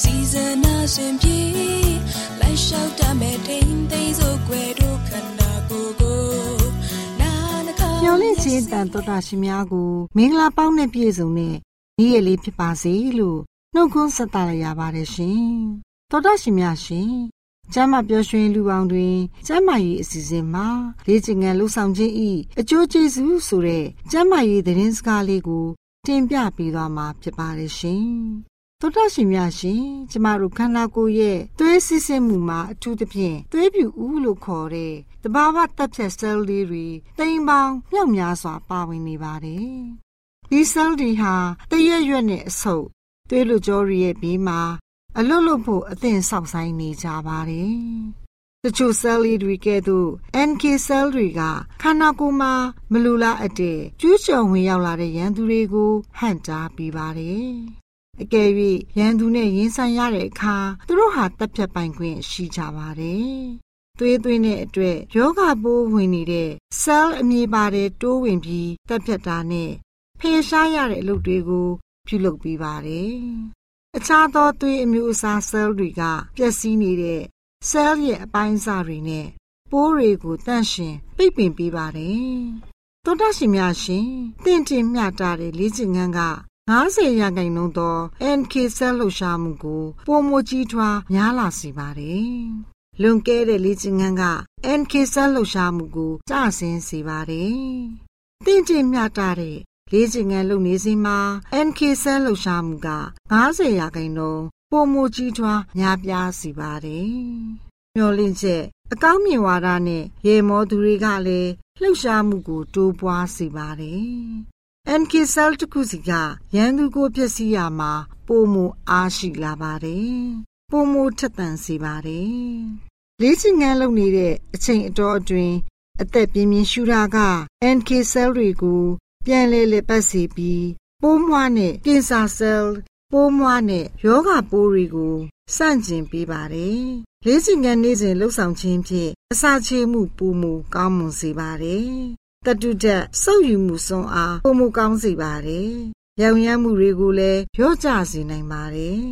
စီဇနာရှင်ပြေလိုက်လျှောက်တမဲ့ထိန်သိမ်းစို့ွယ်တို့ခန္ဓာကိုယ်ကိုနာနာခါမျောလင့်ခြင်းတန်တော်တာရှင်များကိုမင်္ဂလာပေါင်းနဲ့ပြည့်စုံတဲ့နေ့ရက်လေးဖြစ်ပါစေလို့နှုတ်ခွန်းဆက်တာရပါတယ်ရှင်တော်တာရှင်များရှင်ကျမ်းမာပျော်ရွှင်လူပေါင်းတွင်ကျမ်းမာရေးအစီအစဉ်မှာလေ့ကျင့်ခန်းလှူဆောင်ခြင်းဤအကျိုးကျေးဇူးဆိုတဲ့ကျမ်းမာရေးသတင်းစကားလေးကိုတင်ပြပေးသွားမှာဖြစ်ပါတယ်ရှင် တော်တော်ရှင်များရှင်ကျမတို့ခန္ဓာကိုယ်ရဲ့သွေးစစ်စစ်မှုမှာအထူးသဖြင့်သွေးပြူဦးလို့ခေါ်တဲ့တဘာဝတက်ဖြတ် cell လေးတွေတိမ်ပေါင်းမြောက်များစွာပါဝင်နေပါတယ်။ဒီ cell တွေဟာတရက်ရွက်နဲ့အဆုပ်သွေးလွကြောတွေရဲ့ဘေးမှာအလွတ်လွတ်ဖို့အသင့်ဆောက်ဆိုင်နေကြပါတယ်။တချို့ cell လေးတွေကဲ့သို့ NK cell တွေကခန္ဓာကိုယ်မှာမလူလားအတဲ့ကျူးကျော်ဝင်ရောက်လာတဲ့ရန်သူတွေကိုဟန့်တားပေးပါတယ် အကယ်၍ရန်သူနဲ့ရင်ဆိုင်ရတဲ့အခါသူတို့ဟာတပ်ဖြတ်ပိုင်ခွင့်ရှိကြပါတယ်။သွေးသွင်းတဲ့အတွက်ယောဂပိုးဝင်နေတဲ့ cell အမည်ပါတဲ့တိုးဝင်ပြီးတပ်ဖြတ်တာနဲ့ဖယ်ရှားရတဲ့အလုပ်တွေကိုပြုလုပ်ပေးပါတယ်။အခြားသောသွေးအမျိုးအစား cell တွေကပျက်စီးနေတဲ့ cell ရဲ့အပိုင်းအစတွေနဲ့ပိုးတွေကိုတန့်ရှင်ပိတ်ပင်ပေးပါတယ်။သောတာရှင်များရှင်တင့်တင်မျှတာတဲ့လေ့ကျင့်ခန်းက 90ရာခိုင်နှုန်းသော NK cell လှုပ်ရှားမှုကိုပုံမကြီးထွားများလာစေပါတယ်။လွန်ကဲတဲ့လေ့ကျင့်ခန်းက NK cell လှုပ်ရှားမှုကိုကျဆင်းစေပါတယ်။တင့်ကျင့်မျှတတဲ့လေ့ကျင့်ခန်းလုပ်နေစဉ်မှာ NK cell လှုပ်ရှားမှုက90ရာခိုင်နှုန်းပုံမကြီးထွားများပြားစေပါတယ်။မျောလင့်ချက်အကောင်းမြင်ဝါဒနဲ့ရေမောသူတွေကလည်းလှုပ်ရှားမှုကိုတိုးပွားစေပါတယ်။ NK cell တစ်ခုစီကရန်သူကိုဖြစ်စီရမှာပိုမိုအားရှိလာပါတယ်။ပိုမိုထက်သန်စေပါတယ်။လေးချင်ငန်းလုပ်နေတဲ့အချိန်အတော်အတွင်းအသက်ပြင်းပြင်းရှူတာက NK cell တွေကို ပြန်လဲလဲပတ်စေပြီးပိုးမွှားနဲ့ကင်ဆာ cell ပိုးမွှားနဲ့ယောဂပိုးတွေကိုစန့်ကျင်ပေးပါတယ်။လေးချင်ငန်းနေစဉ်လှုပ်ဆောင်ခြင်းဖြင့်အစာချေမှုပိုမိုကောင်းမွန်စေပါတယ် တတုဒတ်စုပ်ယူမှုစွမ်းအားပုံမကောင်းစေပါတယ်။ရောင်ရမ်းမှုတွေကိုလည်းရော့ကျစေနိုင်ပါတယ်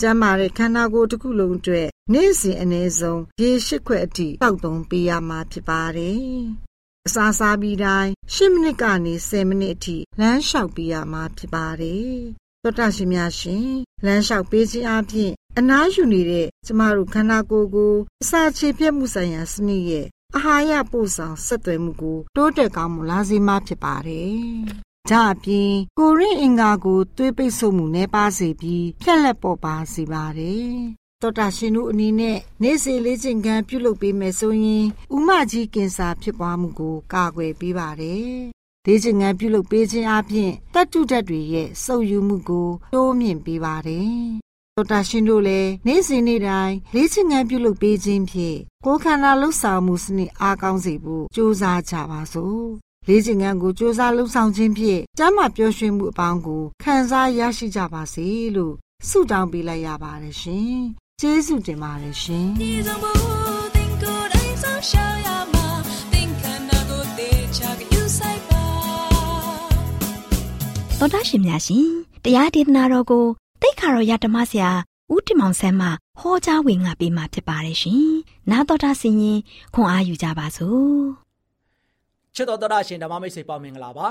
ကျမ်းမာတဲ့ခန္ဓာကိုယ်တစ်ခုလုံးအတွက်နေ့စဉ်အနည်းဆုံးရေရှိခွက်အထိတောက်သုံးပေးရမှာဖြစ်ပါတယ်။အစာစားပြီးတိုင်း10မိနစ်ကနေ10မိနစ်အထိလမ်းလျှောက်ပေးရမှာဖြစ်ပါတယ်။သောတာရှင်များရှင်လမ်းလျှောက်ပေးခြင်းအပြင်အနားယူနေတဲ့ကျမတို့ခန္ဓာကိုယ်ကိုအစာချေပြတ်မှုဆိုင်ရာစနစ်ရဲ့ အာဟာရပို့ဆောင်ဆက်သွယ်မှုကိုတိုးတက်ကောင်းမလာစေမှဖြစ်ပါတယ်။ဒါအပြင်ကိုရင်းအင်္ဂါကိုသွေးပိတ်ဆို့မှုနှဲပါစေပြီးဖြက်လက်ပေါ်ပါစေပါတယ်။တော်တာရှင်တို့အနေနဲ့နေ့စဉ်လေးချိန်ခန်းပြုလုပ်ပေးမယ်ဆိုရင်ဥမကြီးကင်ဆာဖြစ်ပွားမှုကိုကာကွယ်ပေးပါတယ်။ဒေးချင်ငံပြုလုပ်ပေးခြင်းအပြင်တတ်တုဓာတ်တွေရဲ့စုပ်ယူမှုကိုတိုးမြင့်ပေးပါတယ်။ တော်တာရှင်တို့လည်းနေ့စဉ်နေ့တိုင်းလေ့ကျင့်ခန်းပြုလုပ်ပေးခြင်းဖြင့်ကိုယ်ခန္ဓာလှုပ်ဆောင်မှုစနစ်အားကောင်းစေဖို့ကြိုးစားကြပါစို့။လေ့ကျင့်ခန်းကိုကြိုးစားလှုပ်ဆောင်ခြင်းဖြင့်ကျမ်းမာပျော်ရွှင်မှုအပေါင်းကိုခံစားရရှိကြပါစေလို့ဆုတောင်းပေးလိုက်ရပါတယ်ရှင်။ကျေးဇူးတင်ပါတယ်ရှင်။ောတာရှင်များရှင်တရားဒေသနာတော်ကို တိတ်ခါတော်ရဓမ္မဆရာဦးတင်မောင်ဆန်းမှဟောကြားဝင်ငါပေးมาဖြစ်ပါတယ်ရှင်။နားတော်တာဆင်ရင်ခွန်အားယူကြပါစို့။ချစ်တော်တော်ရရှင်ဓမ္မမိတ်ဆွေပေါင်းမင်္ဂလာပါ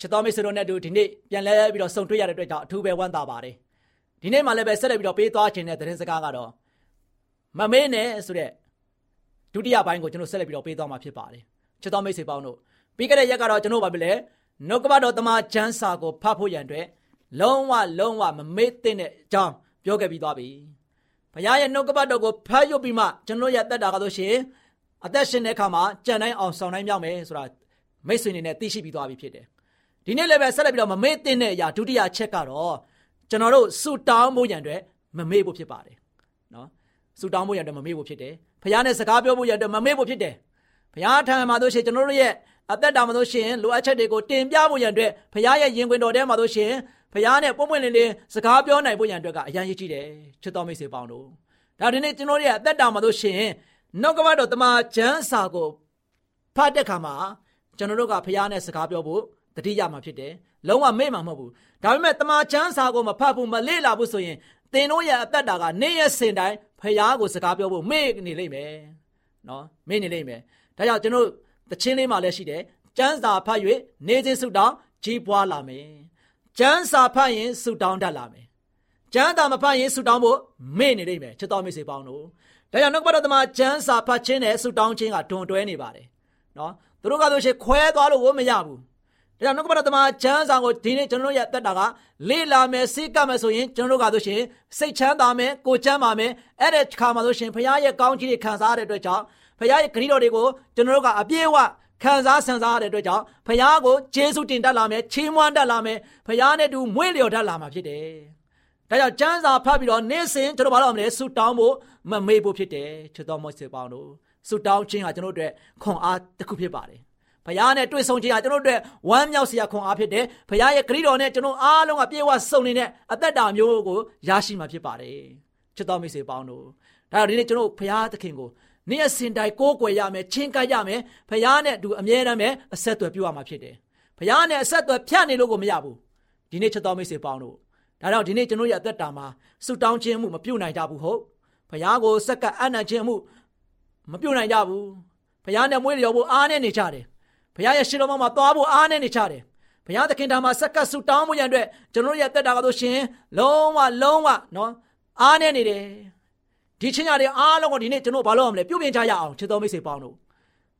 ချစ်တော်မိတ်ဆွေတို့နဲ့တူဒီနေ့ပြန်လဲပြီးတော့ဆုံတွေ့ရတဲ့အတွက်ကြောင့်အထူးပဲဝမ်းသာပါတယ်ဒီနေ့မှလည်းပဲဆက်လက်ပြီးတော့ပေးသွားခြင်းတဲ့သတင်းစကားကတော့မမေးနဲ့ဆိုတဲ့ဒုတိယပိုင်းကိုကျွန်တော်ဆက်လက်ပြီးတော့ပေးသွားမှာဖြစ်ပါတယ်ချစ်တော်မိတ်ဆွေပေါင်းတို့ပြီးခဲ့တဲ့ရက်ကတော့ကျွန်တော်ဗာပြီလေနှုတ်ကပတ်တော်တမန်ကျမ်းစာကိုဖတ်ဖို့ရန်အတွက် လုံးဝလုံးဝမမေ့တဲ့အကြောင်းပြောခဲ့ပြီးသွားပြီဘုရားရဲ့နှုတ်ကပတ်တော်ကိုဖတ်ရုပ်ပြီးမှကျွန်တော်ရဲ့တက်တာကတော့ရှင်အသက်ရှင်တဲ့အခါမှာကြံတိုင်းအောင်ဆောင်တိုင်းမြောက်မယ်ဆိုတာမိတ်ဆွေအနေနဲ့သိရှိပြီးသွားပြီဖြစ်တယ်။ဒီနေ့လည်းပဲဆက်လက်ပြီးတော့မမေ့တဲ့အရာဒုတိယချက်ကတော့ကျွန်တော်တို့ဆူတောင်းဖို့ရန်အတွက်မမေ့ဖို့ဖြစ်ပါတယ်။နော်ဆူတောင်းဖို့ရန်အတွက်မမေ့ဖို့ဖြစ်တယ်။ဖခင်နဲ့စကားပြောဖို့ရန်အတွက်မမေ့ဖို့ဖြစ်တယ်။ဖခင်ထံမှာတို့ရှိရင်ကျွန်တော်တို့ရဲ့အသက်တာမှာတို့ရှိရင်လိုအပ်ချက်တွေကိုတင်ပြဖို့ရန်အတွက်ဖခင်ရဲ့ရင်ခွင်တော်ထဲမှာတို့ရှိရင် ဖခင်နဲ့ပုံပွင့်လင်းလင်းစကားပြောနိုင်ဖို့ရန်အတွက်ကအရန်ရည်ကြည့်တယ်ချစ်တော်မိတ်ဆွေပေါင်းတို့။ဒါဒီနေ့ကျွန်တော်တို့ရဲ့အသက်တာမှာတို့ရှိရင်နှုတ်ကပတ်တော်တမန်ကျမ်းစာကိုဖတ်တဲ့ခါမှာကျွန်တော်တို့ကဖះနဲ့စကားပြောဖို့တတိယမှာဖြစ်တယ်။လုံးဝမေ့မှာမဟုတ်ဘူး။ဒါပေမဲ့တမန်ကျမ်းစာကိုမဖတ်ဘူးမလေ့လာဘူးဆိုရင်သင်တို့ရဲ့အသက်တာကနေ့ရက်စဉ်တိုင်းဖះကိုစကားပြောဖို့မေ့နေလိမ့်မယ်။နော်မေ့နေလိမ့်မယ်။ဒါကြောင့်ကျွန်တော်တချင်းလေးမှာလည်းရှိတယ်။ကျမ်းစာဖတ်၍နေခြင်းဆုတောင်းကြီးပွားလာမယ်။ ကျမ်းစာဖတ်ရင်ဆုတောင်းတတ်လာမယ်။ကျမ်းသာမဖတ်ရင်ဆုတောင်းဖို့မေ့နေလိမ့်မယ်ချစ်တော်မိတ်ဆွေပေါင်းတို့။ဒါကြောင့်နှုတ်ကပတ်တော်သမားကျမ်းစာဖတ်ခြင်းနဲ့ဆုတောင်းခြင်းကတွန်တွဲနေပါတယ်။နော်သူတို့ကဆိုရှင်ခွဲသွားလို့ဝမရဘူး။ဒါကြောင့်နှုတ်ကပတ်တော်သမားကျမ်းစာကိုဒီနေ့ကျွန်တော်တို့ရဲ့အသက်တာကလေ့လာမယ်စိတ်ကပ်မယ်ဆိုရင်ကျွန်တော်တို့ကဆိုရှင်စိတ်ချမ်းသာမယ်ကိုယ်ချမ်းသာမယ်အဲ့တဲ့ခါမှာဆိုရှင်ဘုရားရဲ့ကောင်းချီးတွေခံစားရတဲ့အတွက်ကြောင့်ဘုရားရဲ့ဂရုတော်တွေကိုကျွန်တော်တို့ကအပြည့်အဝ ခံစားဆန်စားရတဲ့အတွက်ကြောင့်ဘုရားကိုကျေးဇူးတင်တတ်လာမယ်ချီးမွမ်းတတ်လာမယ်ဘုရားနဲ့တူမွေ့လျော်တတ်လာမှာဖြစ်တယ်။ဒါကြောင့်ကျမ်းစာဖတ်ပြီးတော့နေ့စဉ်ကျွန်တော်ဘာလို့မလဲဆူတောင်းဖို့မမေ့ဖို့ဖြစ်တယ်ချစ်တော်မောစေပေါင်းတို့ဆူတောင်းခြင်းဟာကျွန်တော်တို့အတွက်ခွန်အားတစ်ခုဖြစ်ပါတယ်။ဘုရားနဲ့တွေ့ဆုံခြင်းဟာကျွန်တော်တို့အတွက်ဝမ်းမြောက်စရာခွန်အားဖြစ်တယ်။ဘုရားရဲ့ဂရုတော်နဲ့ကျွန်တော်အားလုံးကပြေဝဆုံနေတဲ့အသက်တာမျိုးကိုရရှိမှာဖြစ်ပါတယ်။ချစ်တော်မိတ်ဆွေပေါင်းတို့ဒါကြောင့်ဒီနေ့ကျွန်တော်ဘုရားသခင်ကို နေ့အစဉ်တိုင်းကိုးကွယ်ရမယ်ချင်းကပ်ရမယ်ဘုရားနဲ့အတူအမြဲတမ်းပဲအဆက်အသွယ်ပြုရမှာဖြစ်တယ်။ဘုရားနဲ့အဆက်အသွယ်ဖြတ်နေလို့ကိုမရဘူး။ဒီနေ့ချစ်တော်မိတ်ဆွေပေါင်းတို့ဒါကြောင့်ဒီနေ့ကျွန်တော်ရဲ့အသက်တာမှာဆုတောင်းခြင်းမှုမပြုတ်နိုင်ကြဘူးဟုတ်ဘုရားကိုစက္ကအနံ့ခြင်းမှုမပြုတ်နိုင်ကြဘူးဘုရားနဲ့မွေးလျော်ဖို့အားနဲ့နေကြတယ်ဘုရားရဲ့ရှင်တော်မှာသွားဖို့အားနဲ့နေကြတယ်ဘုရားသခင်ထာမှာစက္ကဆုတောင်းမှုရန်အတွက်ကျွန်တော်ရဲ့အသက်တာကဆိုရှင်လုံးဝလုံးဝနော်အားနဲ့နေတယ် ဒီချင်းညာတွေအားလုံးကိုဒီနေ့ကျွန်တော်ဘာလုပ်ရမလဲပြုပြင်ကြရအောင်ချစ်တော်မိတ်ဆွေပေါင်းတို့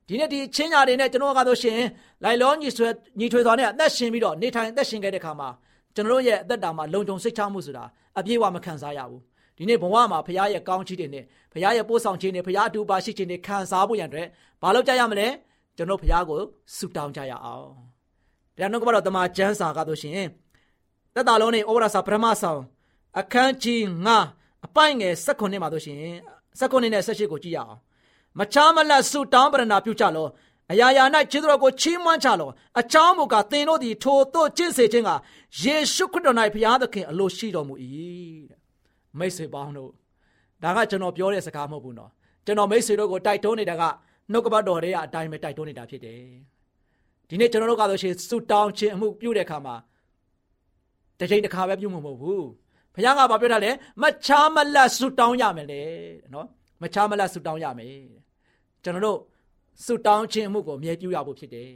ဒီနေ့ဒီချင်းညာတွေနဲ့ကျွန်တော်ကဆိုရှင်လိုက်လောညီဆွဲညီထွေစွာနဲ့အသက်ရှင်ပြီးတော့နေထိုင်အသက်ရှင်ခဲ့တဲ့ခါမှာကျွန်တော်ရဲ့အသက်တာမှာလုံခြုံစိတ်ချမှုဆိုတာအပြည့်အဝမခံစားရဘူးဒီနေ့ဘဝမှာဖခင်ရဲ့ကောင်းချီးတွေနဲ့ဖခင်ရဲ့ပို့ဆောင်ခြင်းတွေဖခင်အတူပါရှိခြင်းတွေခံစားဖို့ရန်အတွက်ဘာလုပ်ကြရမလဲကျွန်တော်ဖခင်ကိုဆုတောင်းကြရအောင်ဒါနှုတ်ကပတော့တမန်ကျမ်းစာကဆိုရှင်သက်တာလုံးနဲ့ဩဝါဒစာပထမဆောင်အခန်းကြီး9 အပိုင်ငယ်16မှာဆိုရှင်16နဲ့18ကိုကြည့်ရအောင်မချားမလတ်ဆုတောင်းပရဏာပြုကြလောအရာရာ၌ခြေတော်ကိုချီးမွမ်းကြလောအချောင်းမူကသင်တို့သည်ထိုတို့ကျင့်စေခြင်းကယေရှုခရစ်တော်၌ဘုရားသခင်အလိုရှိတော်မူ၏တဲ့မိတ်ဆွေပေါင်းတို့ဒါကကျွန်တော်ပြောတဲ့စကားမဟုတ်ဘူးနော်ကျွန်တော်မိတ်ဆွေတို့ကိုတိုက်တွန်းနေတာကနှုတ်ကပတ်တော်တွေကအတိုင်းပဲတိုက်တွန်းနေတာဖြစ်တယ်ဒီနေ့ကျွန်တော်တို့ကဆိုရှင်ဆုတောင်းခြင်းအမှုပြုတဲ့အခါမှာတစ်ချိန်တစ်ခါပဲပြုမှာမဟုတ်ဘူး ဘုရားကဘာပြောတာလဲမချားမလတ်ဆူတောင်းရမယ်လေနော်မချားမလတ်ဆူတောင်းရမယ်ကျွန်တော်တို့ဆူတောင်းခြင်းမှုကိုအမြဲပြုရဖို့ဖြစ်တယ်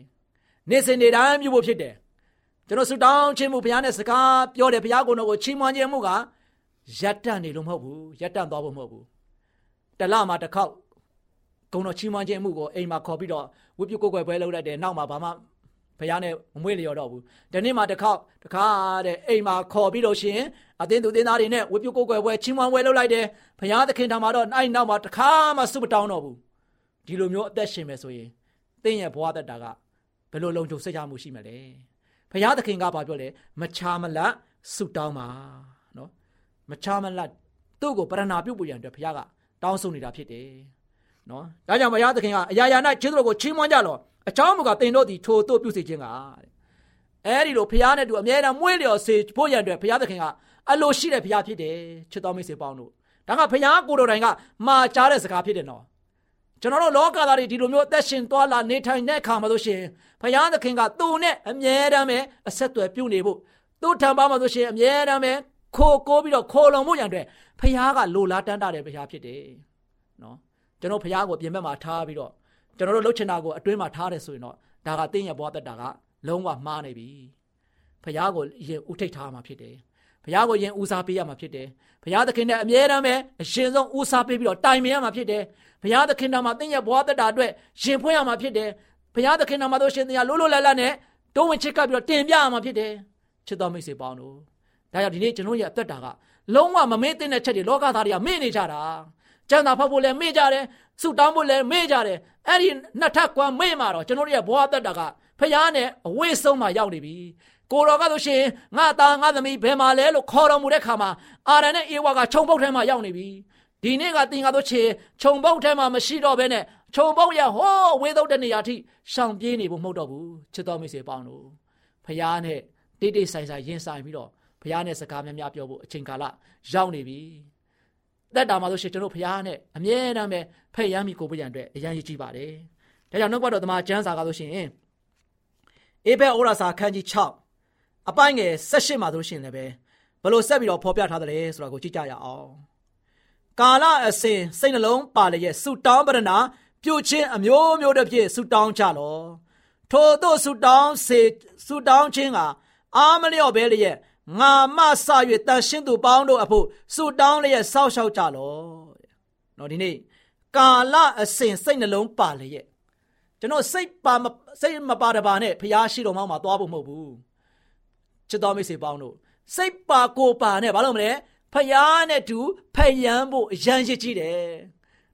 နေ့စဉ်နေ့တိုင်းပြုဖို့ဖြစ်တယ်ကျွန်တော်ဆူတောင်းခြင်းမှုဘုရားနဲ့စကားပြောတယ်ဘုရားကိုယ်တော်ကိုချီးမွမ်းခြင်းမှုကရပ်တန့်နေလို့မဟုတ်ဘူးရပ်တန့်သွားဖို့မဟုတ်ဘူးတလမှာတစ်ခေါက်ဂုံတော်ချီးမွမ်းခြင်းမှုကိုအိမ်မှာခေါ်ပြီးတော့ဝိပုကိုယ်ကွယ်ပွဲလုပ်လိုက်တယ်နောက်မှာဘာမှဘုရားနဲ့မမွေးလျော်တော့ဘူးဒီနေ့မှာတစ်ခေါက်တစ်ခါတဲ့အိမ်မှာခေါ်ပြီးလို့ရှိရင် အသင်းသူအသင်းသားတွေနဲ့ဝိပုကိုယ်ကွယ်ပွဲချီးမွမ်းပွဲလုပ်လိုက်တယ်ဘုရားသခင်ထံမှာတော့အဲ့နောက်မှာတစ်ခါမှစုမတောင်းတော့ဘူးဒီလိုမျိုးအသက်ရှင်မယ်ဆိုရင်သင်ရဲ့ဘဝသက်တာကဘယ်လိုလုံခြုံစိတ်ချမှုရှိမလဲဘုရားသခင်ကဘာပြောလဲမချာမလတ်ဆုတောင်းပါနော်မချာမလတ်သူ့ကိုပရဏာပြုတ်ပူရန်အတွက်ဘုရားကတောင်းဆိုနေတာဖြစ်တယ်နော်ဒါကြောင့်ဘုရားသခင်ကအရာရာ၌ကျေးဇူးတော်ကိုချီးမွမ်းကြလော့အချောင်းမူကတင်တို့သည်ထိုတို့ပြုစေခြင်းကတဲ့ အဲဒီလိုဘုရားနဲ့တူအမြဲတမ်းမွေးလျော်စေဖို့ရန်အတွက်ဘုရားသခင်ကအလိုရှိတဲ့ဘုရားဖြစ်တယ်ချစ်တော်မိတ်ဆွေပေါင်းတို့ဒါကဘုရားကိုယ်တော်တိုင်ကမှာကြားတဲ့စကားဖြစ်တယ်နော်ကျွန်တော်တို့လောကသားတွေဒီလိုမျိုးအသက်ရှင်သွားလာနေထိုင်တဲ့အခါမှာဆိုရှင်ဘုရားသခင်ကသူ့နဲ့အမြဲတမ်းပဲအဆက်အသွယ်ပြုနေဖို့သူ့ထံပါမှာဆိုရှင်အမြဲတမ်းပဲခိုးကိုးပြီးတော့ခိုးလုံမှုရန်အတွက်ဘုရားကလိုလားတန်းတာတဲ့ဘုရားဖြစ်တယ်နော်ကျွန်တော်ဘုရားကိုပြင်ဘက်မှာထားပြီးတော့ကျွန်တော်တို့လှုပ်ချင်တာကိုအတွင်းမှာထားတယ်ဆိုရင်တော့ဒါကတင်းရဲ့ဘဝတက်တာက လုံးဝမှားနေပြီဘုရားကိုရင်ဥထိတ်ထားမှာဖြစ်တယ်ဘုရားကိုရင်ဦးစားပေးရမှာဖြစ်တယ်ဘုရားသခင်နဲ့အမြဲတမ်းပဲအရှင်ဆုံးဦးစားပေးပြီးတော့တိုင်ပင်ရမှာဖြစ်တယ်ဘုရားသခင်တော်မှာတင်းရဲ့ဘဝတက်တာအတွက်ရှင်ဖွင့်ရမှာဖြစ်တယ်ဘုရားသခင်တော်မှာတို့ရှင်တရားလို့လို့လတ်လတ်နဲ့တုံးဝင်ချစ်ကပ်ပြီးတော့တင်ပြရမှာဖြစ်တယ်ချစ်တော်မိတ်ဆွေပေါင်းတို့ဒါကြောင့်ဒီနေ့ကျွန်တော်ရဲ့အသက်တာကလုံးဝမမေ့တဲ့ချက်တွေလောကသားတွေကမေ့နေကြတာ ကျန်တာဖောက်ဖို့လည်းမေ့ကြတယ်ဆုတောင်းဖို့လည်းမေ့ကြတယ်အဲ့ဒီနှစ်ထပ်ကွာမေ့မှာတော့ကျွန်တော်တို့ရဲ့ဘဝတက်တာကဖခင်နဲ့အဝိဆုံးမှာရောက်နေပြီကိုတော်ကဆိုရှင်ငါသားငါသမီးဘယ်မှာလဲလို့ခေါ်တော်မူတဲ့ခါမှာအာရန်နဲ့အေဝါကခြုံပုတ်ထဲမှာရောက်နေပြီဒီနေ့ကတင်ကားတို့ချေခြုံပုတ်ထဲမှာမရှိတော့ဘဲနဲ့ခြုံပုတ်ရဟောဝေးတော့တဲ့နေရာထိရှောင်ပြေးနေဖို့မဟုတ်တော့ဘူးချစ်တော်မိတ်ဆွေပေါင်းတို့ဖခင်နဲ့တိတ်တိတ်ဆိုင်ဆိုင်ရင်ဆိုင်ပြီးတော့ဖခင်နဲ့စကားများများပြောဖို့အချိန်ကာလရောက်နေပြီ တက်တာမှာဆိုရှင်ကျွန်တော်ဖခင်နဲ့အမြဲတမ်းပဲဖက်ရမ်းမိကိုပြရန်အတွက်အရန်ရည်ကြည့်ပါတယ်ဒါကြောင့်နှုတ်ကပတ်တော်တမန်ကျမ်းစာကဆိုရှင်အေဘဲဩရာစာခန်းကြီး6အပိုင်းငယ်18မှာဆိုရှင်လည်းပဲဘလို့ဆက်ပြီးတော့ဖော်ပြထားတယ်ဆိုတာကိုကြည့်ကြရအောင်ကာလအစဉ်စိတ်နှလုံးပါလျက်ဆူတောင်းပရဏပြုတ်ချင်းအမျိုးမျိုးတစ်ပြည့်ဆူတောင်းကြလောထို့သို့ဆူတောင်းစေဆူတောင်းခြင်းကအာမလျော့ပဲလျက် ငါမဆ၍တန်ရှင်းသူပေါင်းတို့အဖို့ဆူတောင်းလျက်စောက်ရှောက်ကြလောနော်ဒီနေ့ကာလအစဉ်စိတ်နှလုံးပါလျက်ကျွန်တော်စိတ်ပါစိတ်မပါတပါနဲ့ဖျားရှိတော်မှာသွားဖို့မဟုတ်ဘူးချစ်တော်မိတ်ဆွေပေါင်းတို့စိတ်ပါကိုပါနဲ့ဘာလို့မလဲဖျားနဲ့တူဖယံဖို့အရန်ရှိကြည့်တယ်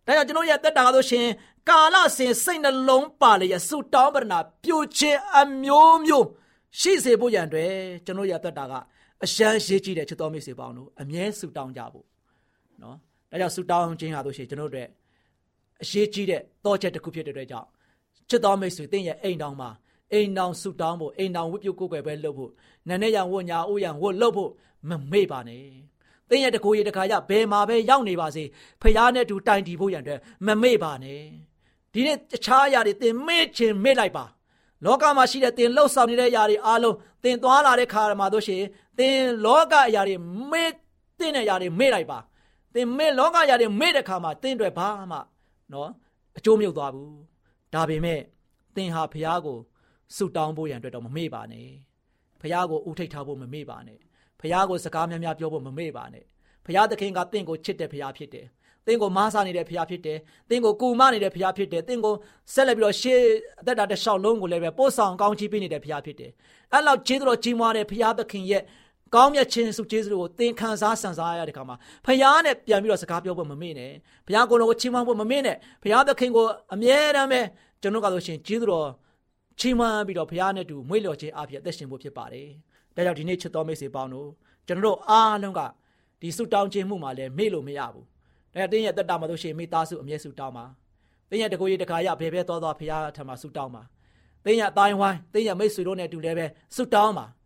ဒါကြောင့်ကျွန်တော်ရဲ့တက်တာဆိုရှင်ကာလစဉ်စိတ်နှလုံးပါလျက်ဆူတောင်းပရဏပြိုခြင်းအမျိုးမျိုးရှိစေဖို့ရန်အတွက်ကျွန်တော်ရဲ့တက်တာက အရန်ရှိကြည့်တဲ့ချစ်တော်မိတ်ဆွေပေါင်းတို့အမြဲဆူတောင်းကြဖို့နော်ဒါကြောင့်ဆူတောင်းခြင်းဟာဆိုရှင်ကျွန်တော်တို့အရေးကြီးတဲ့တောချက်တစ်ခုဖြစ်တဲ့အတွက်ကြောင့်ချစ်တော်မိတ်ဆွေတင့်ရဲ့အိမ်တောင်မှာအိမ်တောင်ဆူတောင်းဖို့အိမ်တောင်ဝတ်ပြုတ်ကိုယ်ွယ်ပဲလုပ်ဖို့နန်းနဲ့ရံဝတ်ညာအိုးရံဝတ်လုပ်ဖို့မမေ့ပါနဲ့သင်ရဲ့တကူရတခါရဘယ်မှာပဲရောက်နေပါစေဖះနဲ့တူတိုင်တီဖို့ရန်အတွက်မမေ့ပါနဲ့ဒီနေ့တခြားအရာတွေသင်မေ့ခြင်းမေ့လိုက်ပါလောကမှာရှိတဲ့သင်လှုပ်ဆောင်နေတဲ့အရာတွေအားလုံးသင်သွားလာတဲ့ခါမှာတို့ရှိရင် သင်လောကအရာတွေမေ့တဲ့အရာတွေမေ့လိုက်ပါသင်မေ့လောကအရာတွေမေ့တဲ့ခါမှာသင်တွေဘာမှနော်အကျိုးမြုပ်သွားဘူးဒါပေမဲ့သင်ဟာဖះကိုဆုတောင်းဖို့ရန်အတွက်တော့မမေ့ပါနဲ့ဖះကိုဥထိတ်ထားဖို့မမေ့ပါနဲ့ဖះကိုစကားများများပြောဖို့မမေ့ပါနဲ့ဖះသခင်ကတင့်ကိုချစ်တဲ့ဖះဖြစ်တယ်။တင့်ကိုမားစားနေတဲ့ဖះဖြစ်တယ်။တင့်ကိုကူမနေတဲ့ဖះဖြစ်တယ်။တင့်ကိုဆက်လက်ပြီးတော့ရှေးအသက်တာတစ်လျှောက်လုံးကိုလည်းပဲပို့ဆောင်ကောင်းချီးပေးနေတဲ့ဖះဖြစ်တယ်။အဲ့လောက်ကျေးဇူးတော်ကြီးမွားတဲ့ဖះသခင်ရဲ့ ကောင်းမြတ်ခြင်းစုကျေးဇူးကိုသင်ခံစားဆန်စားရတဲ့ခါမှာဖះနဲ့ပြန်ပြီးတော့စကားပြောဖို့မမေ့နဲ့။ဖះကိုယ်တော်ကိုချီးမွမ်းဖို့မမေ့နဲ့။ဖះသခင်ကိုအမြဲတမ်းပဲကျွန်တော်ကဆိုရှင်ကျေးဇူးတော်ချီးမွမ်းပြီးတော့ဖះနဲ့တူမွေးလျော်ခြင်းအဖြစ်အသက်ရှင်ဖို့ဖြစ်ပါတယ်။ဒါကြောင့်ဒီနေ့ချစ်တော်မိတ်ဆွေပေါင်းတို့ကျွန်တော်တို့အားလုံးကဒီဆုတောင်းခြင်းမှုမှာလည်းမေ့လို့မရဘူး။ဒါတင်းရဲ့တက်တာမှာတို့ရှိရင်မိသားစုအမြဲဆုတောင်းပါ။တင်းရဲ့တကိုယ်ရတခါရဘယ်ဘဲသွားသွားဖရားထံမှာဆုတောင်းပါ။တင်းရဲ့အတိုင်းဝိုင်းတင်းရဲ့မိတ်ဆွေတို့နဲ့အတူလည်းပဲဆုတောင်းပါ။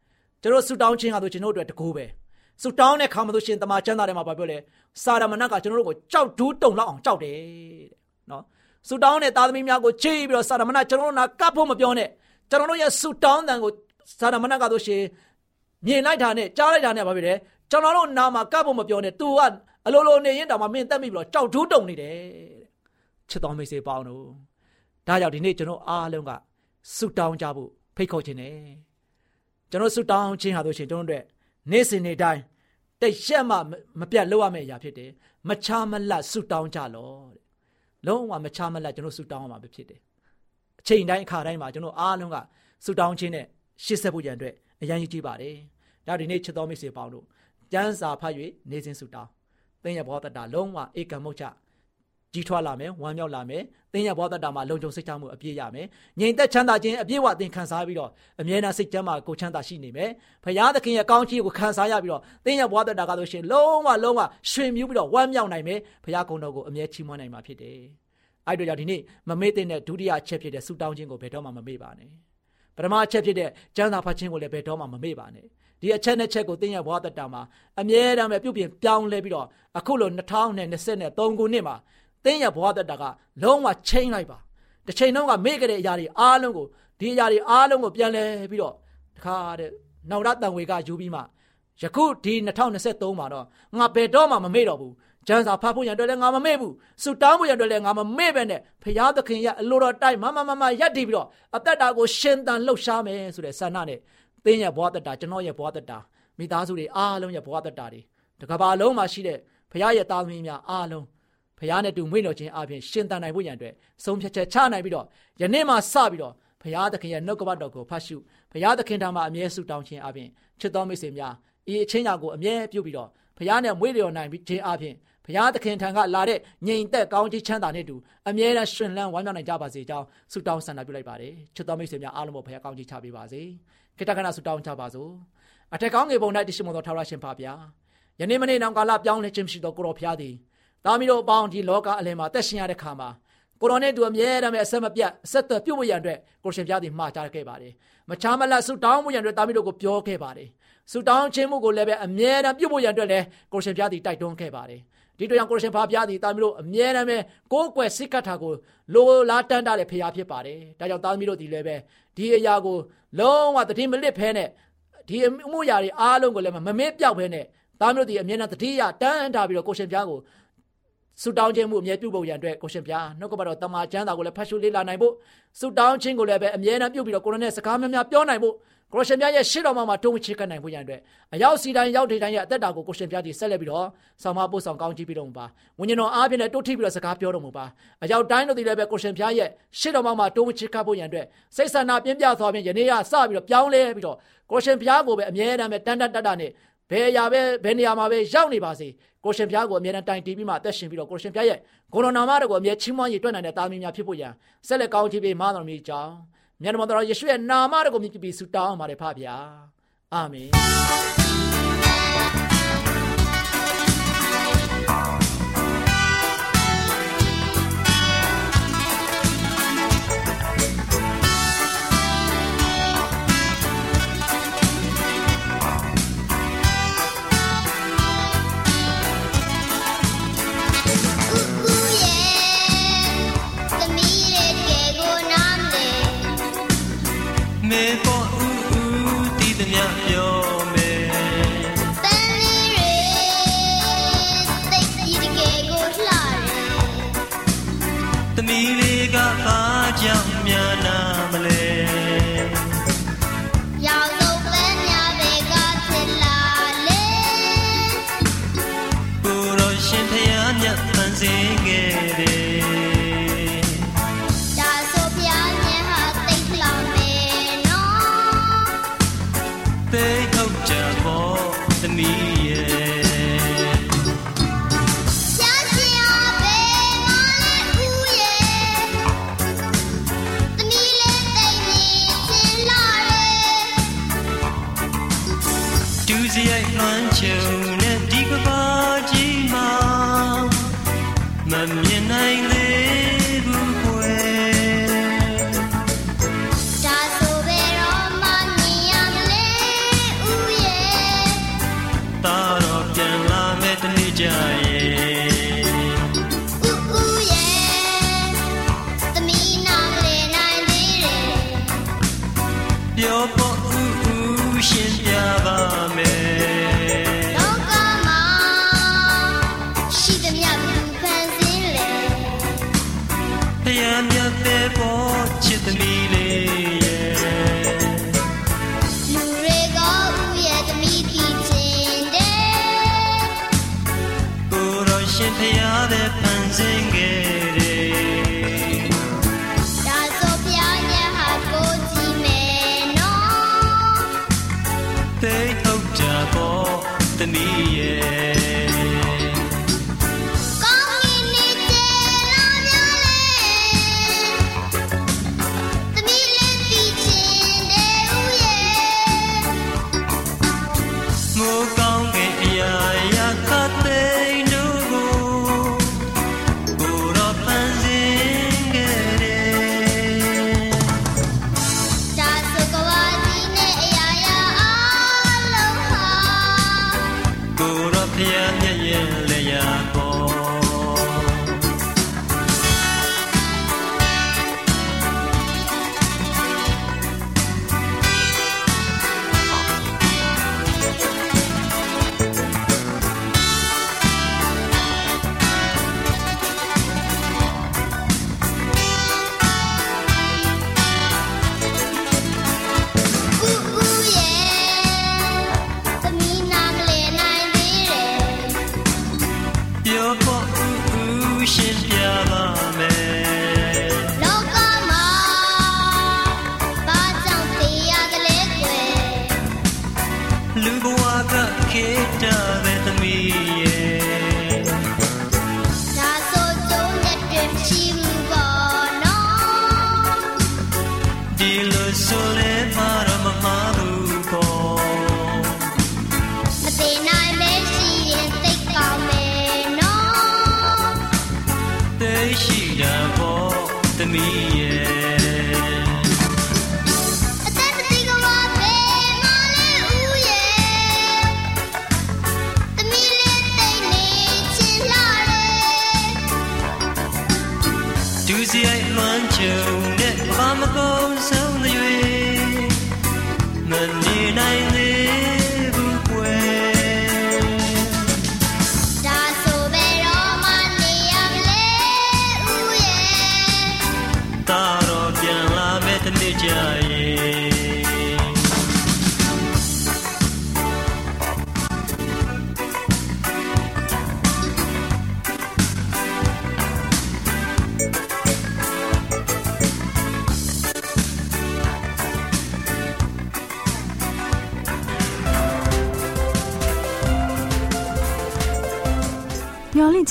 ကျွန်တော်ဆုတောင်းခြင်းဟာဆိုကျွန်တော်တို့အတွက်တကိုးပဲ။ဆုတောင်းတဲ့ခါမှာတို့ရှင်တမန်ကျမ်းစာထဲမှာပြောလဲစာရမဏတ်ကကျွန်တော်တို့ကိုကြောက်ဒူးတုံလောက်အောင်ကြောက်တယ်တဲ့။နော်။ဆုတောင်းတဲ့သားသမီးများကိုချေးပြီးတော့စာရမဏတ်ကျွန်တော်တို့နာကပ်ဖို့မပြောနဲ့။ကျွန်တော်တို့ရဲ့ဆုတောင်းတန်ကိုစာရမဏတ်ကတို့ရှင်မြင်လိုက်တာနဲ့ကြားလိုက်တာနဲ့ဘာဖြစ်လဲကျွန်တော်တို့နာမှာကပ်ဖို့မပြောနဲ့ तू ကအလိုလိုနေရင်တောင်မှမင်းတက်မိပြီးတော့ကြောက်ဒူးတုံနေတယ်တဲ့ချစ်တော်မိတ်ဆွေပေါင်းတို့ဒါကြောင့်ဒီနေ့ကျွန်တော်အားလုံးကဆုတောင်းကြဖို့ဖိတ်ခေါ်ခြင်းနဲ့ ကျွန်တော်ဆုတောင်းခြင်းဟာဆိုရှင်ကျွန်တော်တို့နေ့စဉ်နေ့တိုင်းတိတ်ရက်မှမပြတ်လောက်ရမယ့်အရာဖြစ်တယ်မချာမလတ်ဆုတောင်းကြလောတဲ့လုံးဝမချာမလတ်ကျွန်တော်ဆုတောင်းရမှာဖြစ်တယ်အချိန်တိုင်းအခါတိုင်းမှာကျွန်တော်အားလုံးကဆုတောင်းခြင်းနဲ့ရှေ့ဆက်ဖို့ရန်အတွက်အရန်ကြီးကြည့်ပါတယ်ဒါဒီနေ့ချစ်တော်မိတ်ဆွေပေါင်းတို့ကျမ်းစာဖတ်၍နေစဉ်ဆုတောင်းသင်ရဲ့ဘောတတာလုံးဝဧကမုတ်ချ ကြီးထွားလာမယ်ဝမ်းမြောက်လာမယ်သင်ရဲ့ဘောတတာမှာလုံခြုံစိတ်ချမှုအပြည့်ရမယ်ငြိမ်သက်ချမ်းသာခြင်းအပြည့်ဝသင်ခံစားပြီးတော့အမြဲတမ်းစိတ်ချမ်းသာကိုချမ်းသာရှိနေမယ်ဖရာသခင်ရဲ့ကောင်းချီးကိုခံစားရပြီးတော့သင်ရဲ့ဘောတတာကဆိုရှင်လုံးဝလုံးဝရွှင်မြူးပြီးတော့ဝမ်းမြောက်နိုင်မယ်ဖရာကုံတော်ကိုအမြဲချီးမွမ်းနိုင်မှာဖြစ်တယ်အဲ့တို့ကြောင့်ဒီနေ့မမေ့တဲ့ဒုတိယအချက်ဖြစ်တဲ့ဆုတောင်းခြင်းကိုဘယ်တော့မှမမေ့ပါနဲ့ပထမအချက်ဖြစ်တဲ့ကျမ်းစာဖတ်ခြင်းကိုလည်းဘယ်တော့မှမမေ့ပါနဲ့ဒီအချက်နဲ့ချက်ကိုသင်ရဲ့ဘဝတတမှာအမြဲတမ်းပဲပြုပြင်ပြောင်းလဲပြီးတော့အခုလို2023ခုနှစ်မှာ သင်ရဲ့ဘဝတတကလုံးဝချိန်လိုက်ပါတစ်ချိန်လုံးကမေ့ကြတဲ့အရာတွေအားလုံးကိုဒီအရာတွေအားလုံးကိုပြန်လဲပြီးတော့တခါတဲ့နောက်ရတန်ဝေကယူပြီးမှယခုဒီ2023မှာတော့ငါဘယ်တော့မှမမေ့တော့ဘူးကျမ်းစာဖတ်ဖို့ရန်အတွက်လည်းငါမမေ့ဘူးဆူတောင်းဖို့ရန်အတွက်လည်းငါမမေ့ပဲနဲ့ဖရာသခင်ရဲ့အလိုတော်တိုက်မမမမရက်တည်ပြီးတော့အသက်တာကိုရှင်သန်လှုပ်ရှားမယ်ဆိုတဲ့ဆန္ဒနဲ့သင်ရဲ့ဘဝတတကျွန်တော်ရဲ့ဘဝတတမိသားစုတွေအားလုံးရဲ့ဘဝတတတွေတကဘာလုံးမှာရှိတဲ့ဖရာရဲ့သားသမီးများအားလုံး ဖရာနဲ့တူမွေ့တော်ခြင်းအပြင်ရှင်သန်နိုင်ဖို့ရန်အတွက်ဆုံးဖြတ်ချက်ချနိုင်ပြီးတော့ယနေ့မှစပြီးတော့ဖရာသခင်ရဲ့နှုတ်ကပတ်တော်ကိုဖတ်ရှုဖရာသခင်ထံမှာအမြဲဆုတောင်းခြင်းအပြင်ချစ်တော်မိတ်ဆွေများဤအချင်းညာကိုအမြဲပြုပြီးတော့ဖရာနဲ့မွေ့လျော်နိုင်ခြင်းအပြင်ဘုရားသခင်ထံကလာတဲ့ငြိမ်သက်ကောင်းချီးချမ်းသာနဲ့တူအမြဲတမ်းရှင်လန်းဝမ်းမြောက်နိုင်ကြပါစေကြောင်းဆုတောင်းဆန္ဒပြုလိုက်ပါတယ်ချစ်တော်မိတ်ဆွေများအားလုံးကိုဘုရားကောင်းချီးချပေးပါစေခိတ္တကနာဆုတောင်းချပါစို့အထက်ကောင်းငယ်ပုံ၌တရှိမသောထာဝရရှင်ပါဗျာယနေ့မနေ့နောင်ကာလပြောင်းလဲခြင်းရှိသောကိုတော်ဘုရားသည် တာမီတို့အပေါင်းဒီလောကအလယ်မှာတက်ရှင်ရတဲ့ခါမှာကိုတော်နဲ့တူအမြဲတမ်းပဲအဆက်မပြတ်အဆက်သွယ်ပြုတ်ဝရံအတွက်ကိုရှင်ဘုရားသည်မှာကြားခဲ့ပါတယ်မချားမလတ်ဆုတောင်းမှုရံအတွက်တာမီတို့ကိုပြောခဲ့ပါတယ်ဆုတောင်းခြင်းမှုကိုလည်းပဲအမြဲတမ်းပြုတ်ဝရံအတွက်လည်းကိုရှင်ဘုရားသည်တိုက်တွန်းခဲ့ပါတယ်ဒီတို့ကြောင့်ကိုရရှင်ဖာဘုရားသည်တာမီးတို့အမြဲတမ်းပဲကိုးကွယ်စိတ်ကပ်တာကိုလိုလားတန်းတာတဲ့ဖရာဖြစ်ပါတယ်။ဒါကြောင့်တာမီးတို့ဒီလည်းပဲဒီအရာကိုလုံးဝတတိမလစ်ဖဲနဲ့ဒီအမှုရာတွေအားလုံးကိုလည်းမမေ့ပြောက်ဖဲနဲ့တာမီးတို့ဒီအမြဲတမ်းတတိယတန်းတာပြီးတော့ကိုရှင်ဖျားကို ဆုတောင်းခြင်းမှုအမြဲပြုဖို့ရန်အတွက်ကိုရှင်ဖျားနှုတ်ကပတ်တော်တမန်ကျမ်းစာကိုလည်းဖတ်ရှုလေ့လာနိုင်ဖို့ဆုတောင်းခြင်းကိုလည်းပဲအမြဲတမ်းပြုပြီးတော့ကိုရိုနဲ့စကားများများပြောနိုင်ဖို့ကိုရှင်ပြရဲ့ရှေ့တော်မှာမှာတုံးချစ်ကနိုင်ဖို့ရန်အတွက်အရောက်စီတိုင်းရောက်ဒေတိုင်းရဲ့အသက်တာကိုကိုရှင်ပြကြီးဆက်လက်ပြီးတော့ဆောင်မပို့ဆောင်ကောင်းချီးပြီးတော့ပါဝိညာဉ်တော်အားဖြင့်လည်းတိုးထိပ်ပြီးတော့စကားပြောတော်မူပါအရောက်တိုင်းတို့ဒီလည်းပဲကိုရှင်ပြရဲ့ရှေ့တော်မှာမှာတုံးချစ်ကဖို့ရန်အတွက်စိတ်ဆန္ဒပြင်းပြသွားပြီးယနေ့ကစပြီးတော့ပြောင်းလဲပြီးတော့ကိုရှင်ပြကိုပဲအမြဲတမ်းပဲတန်တန်တတ်တာနဲ့ဘယ်အရာပဲဘယ်နေရာမှာပဲရောက်နေပါစေ ကိုရှင်ပြားကိုအမြဲတမ်းတိုင်တီးပြီးမှအသက်ရှင်ပြီးတော့ကိုရှင်ပြားရဲ့ဂုဏနာမတော်ကိုအမြဲချီးမွမ်းရည်တွက်နိုင်တဲ့တာမီးများဖြစ်ဖို့ရန်ဆက်လက်ကောင်းချီးပေးမတော်မူကြောင်းမြတ်တော်ယေရှုရဲ့နာမတော်ကိုမြည်ပြီးဆုတောင်းပါတယ်ဖဗျာအာမင် တယ်ပေါ်ချစ်သမီးလေးရဲ့လူတွေကဦးရဲ့သမီးဖြစ်ခြင်းတဲ့ကိုယ်တော်ရှင်ဖျားတဲ့ဖန်ဆင်း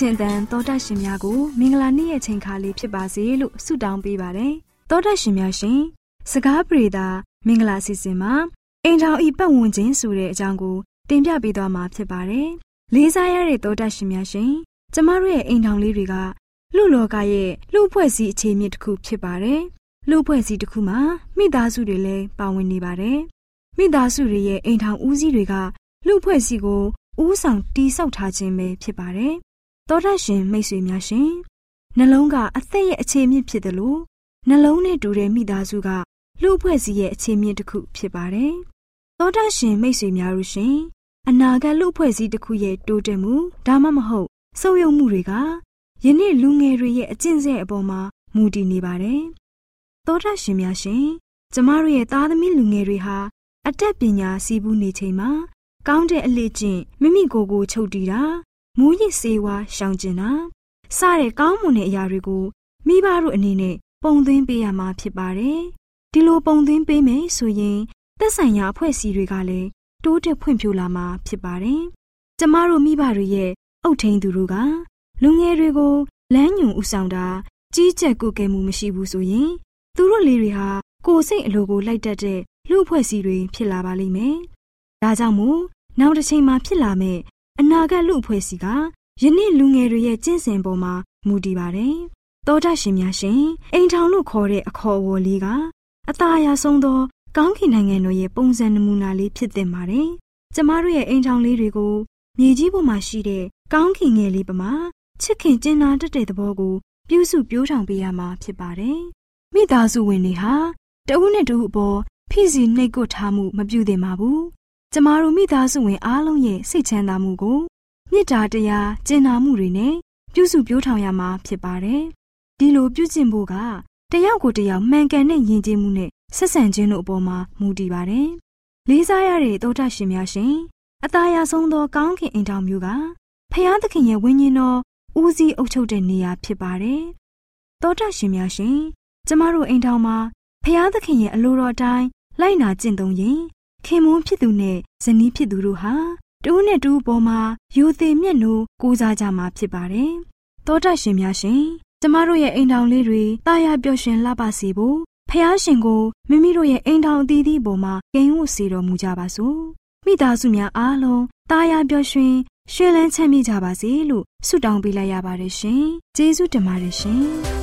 မျော်လင့်ခြင်းတန်တောတရှင်များကိုမင်္ဂလာနေ့ရဲ့ချိန်ခါလေးဖြစ်ပါစေလို့ဆုတောင်းပေးပါတယ်။တောတရှင်များရှင်စကားပြေတာမင်္ဂလာစီစဉ်မှာအိမ်ထောင်ဤပတ်ဝန်းကျင်ဆိုတဲ့အကြောင်းကိုတင်ပြပေးသွားမှာဖြစ်ပါတယ်။လေးစားရတဲ့တောတရှင်များရှင်ကျမတို့ရဲ့အိမ်ထောင်လေးတွေကလူလောကရဲ့လူဖွဲ့စည်းအခြေအမြစ်တစ်ခုဖြစ်ပါတယ်။လူဖွဲ့စည်းတစ်ခုမှာမိသားစုတွေလည်းပါဝင်နေပါတယ်။မိသားစုတွေရဲ့အိမ်ထောင်ဦးစီးတွေကလူဖွဲ့စည်းကိုဦးဆောင်တီးဆောက်ထားခြင်းပဲဖြစ်ပါတယ်။သော တရှင်မိတ်ဆွေများရှင်နှလုံးကအသက်ရဲ့အခြေမြစ်ဖြစ်တယ်လို့နှလုံးနဲ့တူတဲ့မိသားစုကလူအဖွဲ့စည်းရဲ့အခြေမြစ်တစ်ခုဖြစ်ပါတယ်။သောတရှင်မိတ်ဆွေများတို့ရှင်အနာဂတ်လူအဖွဲ့စည်းတစ်ခုရဲ့တိုးတက်မှုဒါမှမဟုတ်ဆုပ်ယုပ်မှုတွေကယနေ့လူငယ်တွေရဲ့အကျင့်ဆက်အပေါ်မှာမူတည်နေပါတယ်။သောတရှင်များရှင်ကျမတို့ရဲ့သားသမီးလူငယ်တွေဟာအတတ်ပညာစီးပူးနေချိန်မှာကောင်းတဲ့အလေ့ကျင့်မိမိကိုယ်ကိုချုပ်တည်တာ မူးယစ်ဆေးဝါးရှောင်ကျင်တာစတဲ့ကောင်းမွန်တဲ့အရာတွေကိုမိဘတို့အနေနဲ့ပုံသွင်းပေးရမှာဖြစ်ပါတယ်။ဒီလိုပုံသွင်းပေးမယ်ဆိုရင်သက်ဆိုင်ရာအဖွဲ့အစည်းတွေကလည်းတိုးတက်ဖွံ့ဖြိုးလာမှာဖြစ်ပါတယ်။ကျမတို့မိဘတွေရဲ့အုတ်ထိန်သူတို့ကလူငယ်တွေကိုလမ်းညွန်ဥဆောင်တာကြီးကြပ်ကုကဲမှုမရှိဘူးဆိုရင်သူတို့လေးတွေဟာကိုယ်စိတ်အလိုကိုလိုက်တတ်တဲ့လူအဖွဲ့အစည်းတွေဖြစ်လာပါလိမ့်မယ်။ဒါကြောင့်မို့နောက်တစ်ချိန်မှာဖြစ်လာမယ့် အနာဂတ်လူအဖွဲ့အစည်းကယနေ့လူငယ်တွေရဲ့ကျင့်စဉ်ပေါ်မှာမူတည်ပါတယ်။တောတရှင်များရှင်အိမ်ထောင်လို့ခေါ်တဲ့အခေါ်အဝေါ်လေးကအသာအရာဆုံးသောကောင်းကင်နိုင်ငံတော်ရဲ့ပုံစံနမူနာလေးဖြစ်တင်ပါတယ်။ကျမတို့ရဲ့အိမ်ထောင်လေးတွေကိုမြေကြီးပေါ်မှာရှိတဲ့ကောင်းကင်ငယ်လေးပမာချစ်ခင်ကျင်နာတတ်တဲ့သဘောကိုပြုစုပြောင်းထောင်ပေးရမှာဖြစ်ပါတယ်။မိသားစုဝင်တွေဟာတဦးနဲ့တဦးအပေါ်ဖိစီနှိပ်ကွပ်ထားမှုမပြုသင့်ပါဘူး။ ကျမတို့မိသားစုဝင်အားလုံးရဲ့စိတ်ချမ်းသာမှုကိုမေတ္တာတရားကျင်နာမှုတွေနဲ့ပြုစုပြောင်းထောင်ရမှာဖြစ်ပါတယ်။ဒီလိုပြုကျင့်ဖို့ကတယောက်ကိုတယောက်မှန်ကန်တဲ့ယဉ်ကျေးမှုနဲ့ဆက်ဆံခြင်းတို့အပေါ်မှာမူတည်ပါတယ်။လေးစားရတဲ့သောတာရှင်များရှင်အသားရဆုံးသောကောင်းကင်အိမ်တော်မျိုးကဖျားသခင်ရဲ့ဝိညာဉ်တော်ဦးစီးအုပ်ချုပ်တဲ့နေရာဖြစ်ပါတယ်။သောတာရှင်များရှင်ကျမတို့အိမ်တော်မှာဖျားသခင်ရဲ့အလိုတော်အတိုင်းလိုက်နာကျင့်သုံးရင် ခင်မွန်းဖြစ်သူနဲ့ဇနီးဖြစ်သူတို့ဟာတူးနဲ့တူးပေါ်မှာယူသေးမျက်နှိုးကိုးစားကြမှာဖြစ်ပါတယ်။သောတာရှင်များရှင်ကျမတို့ရဲ့အိမ်ထောင်လေးတွေတာယာပျော်ရွှင်လှပစေဖို့ဖះရှင်ကိုမိမိတို့ရဲ့အိမ်ထောင်အသီးသီးပေါ်မှာဂိမ်းဝတ်စေတော်မူကြပါစို့။မိသားစုများအားလုံးတာယာပျော်ရွှင်ရွှင်လန်းချမ်းမြေ့ကြပါစေလို့ဆုတောင်းပေးလိုက်ရပါတယ်ရှင်။ကျေးဇူးတင်ပါတယ်ရှင်။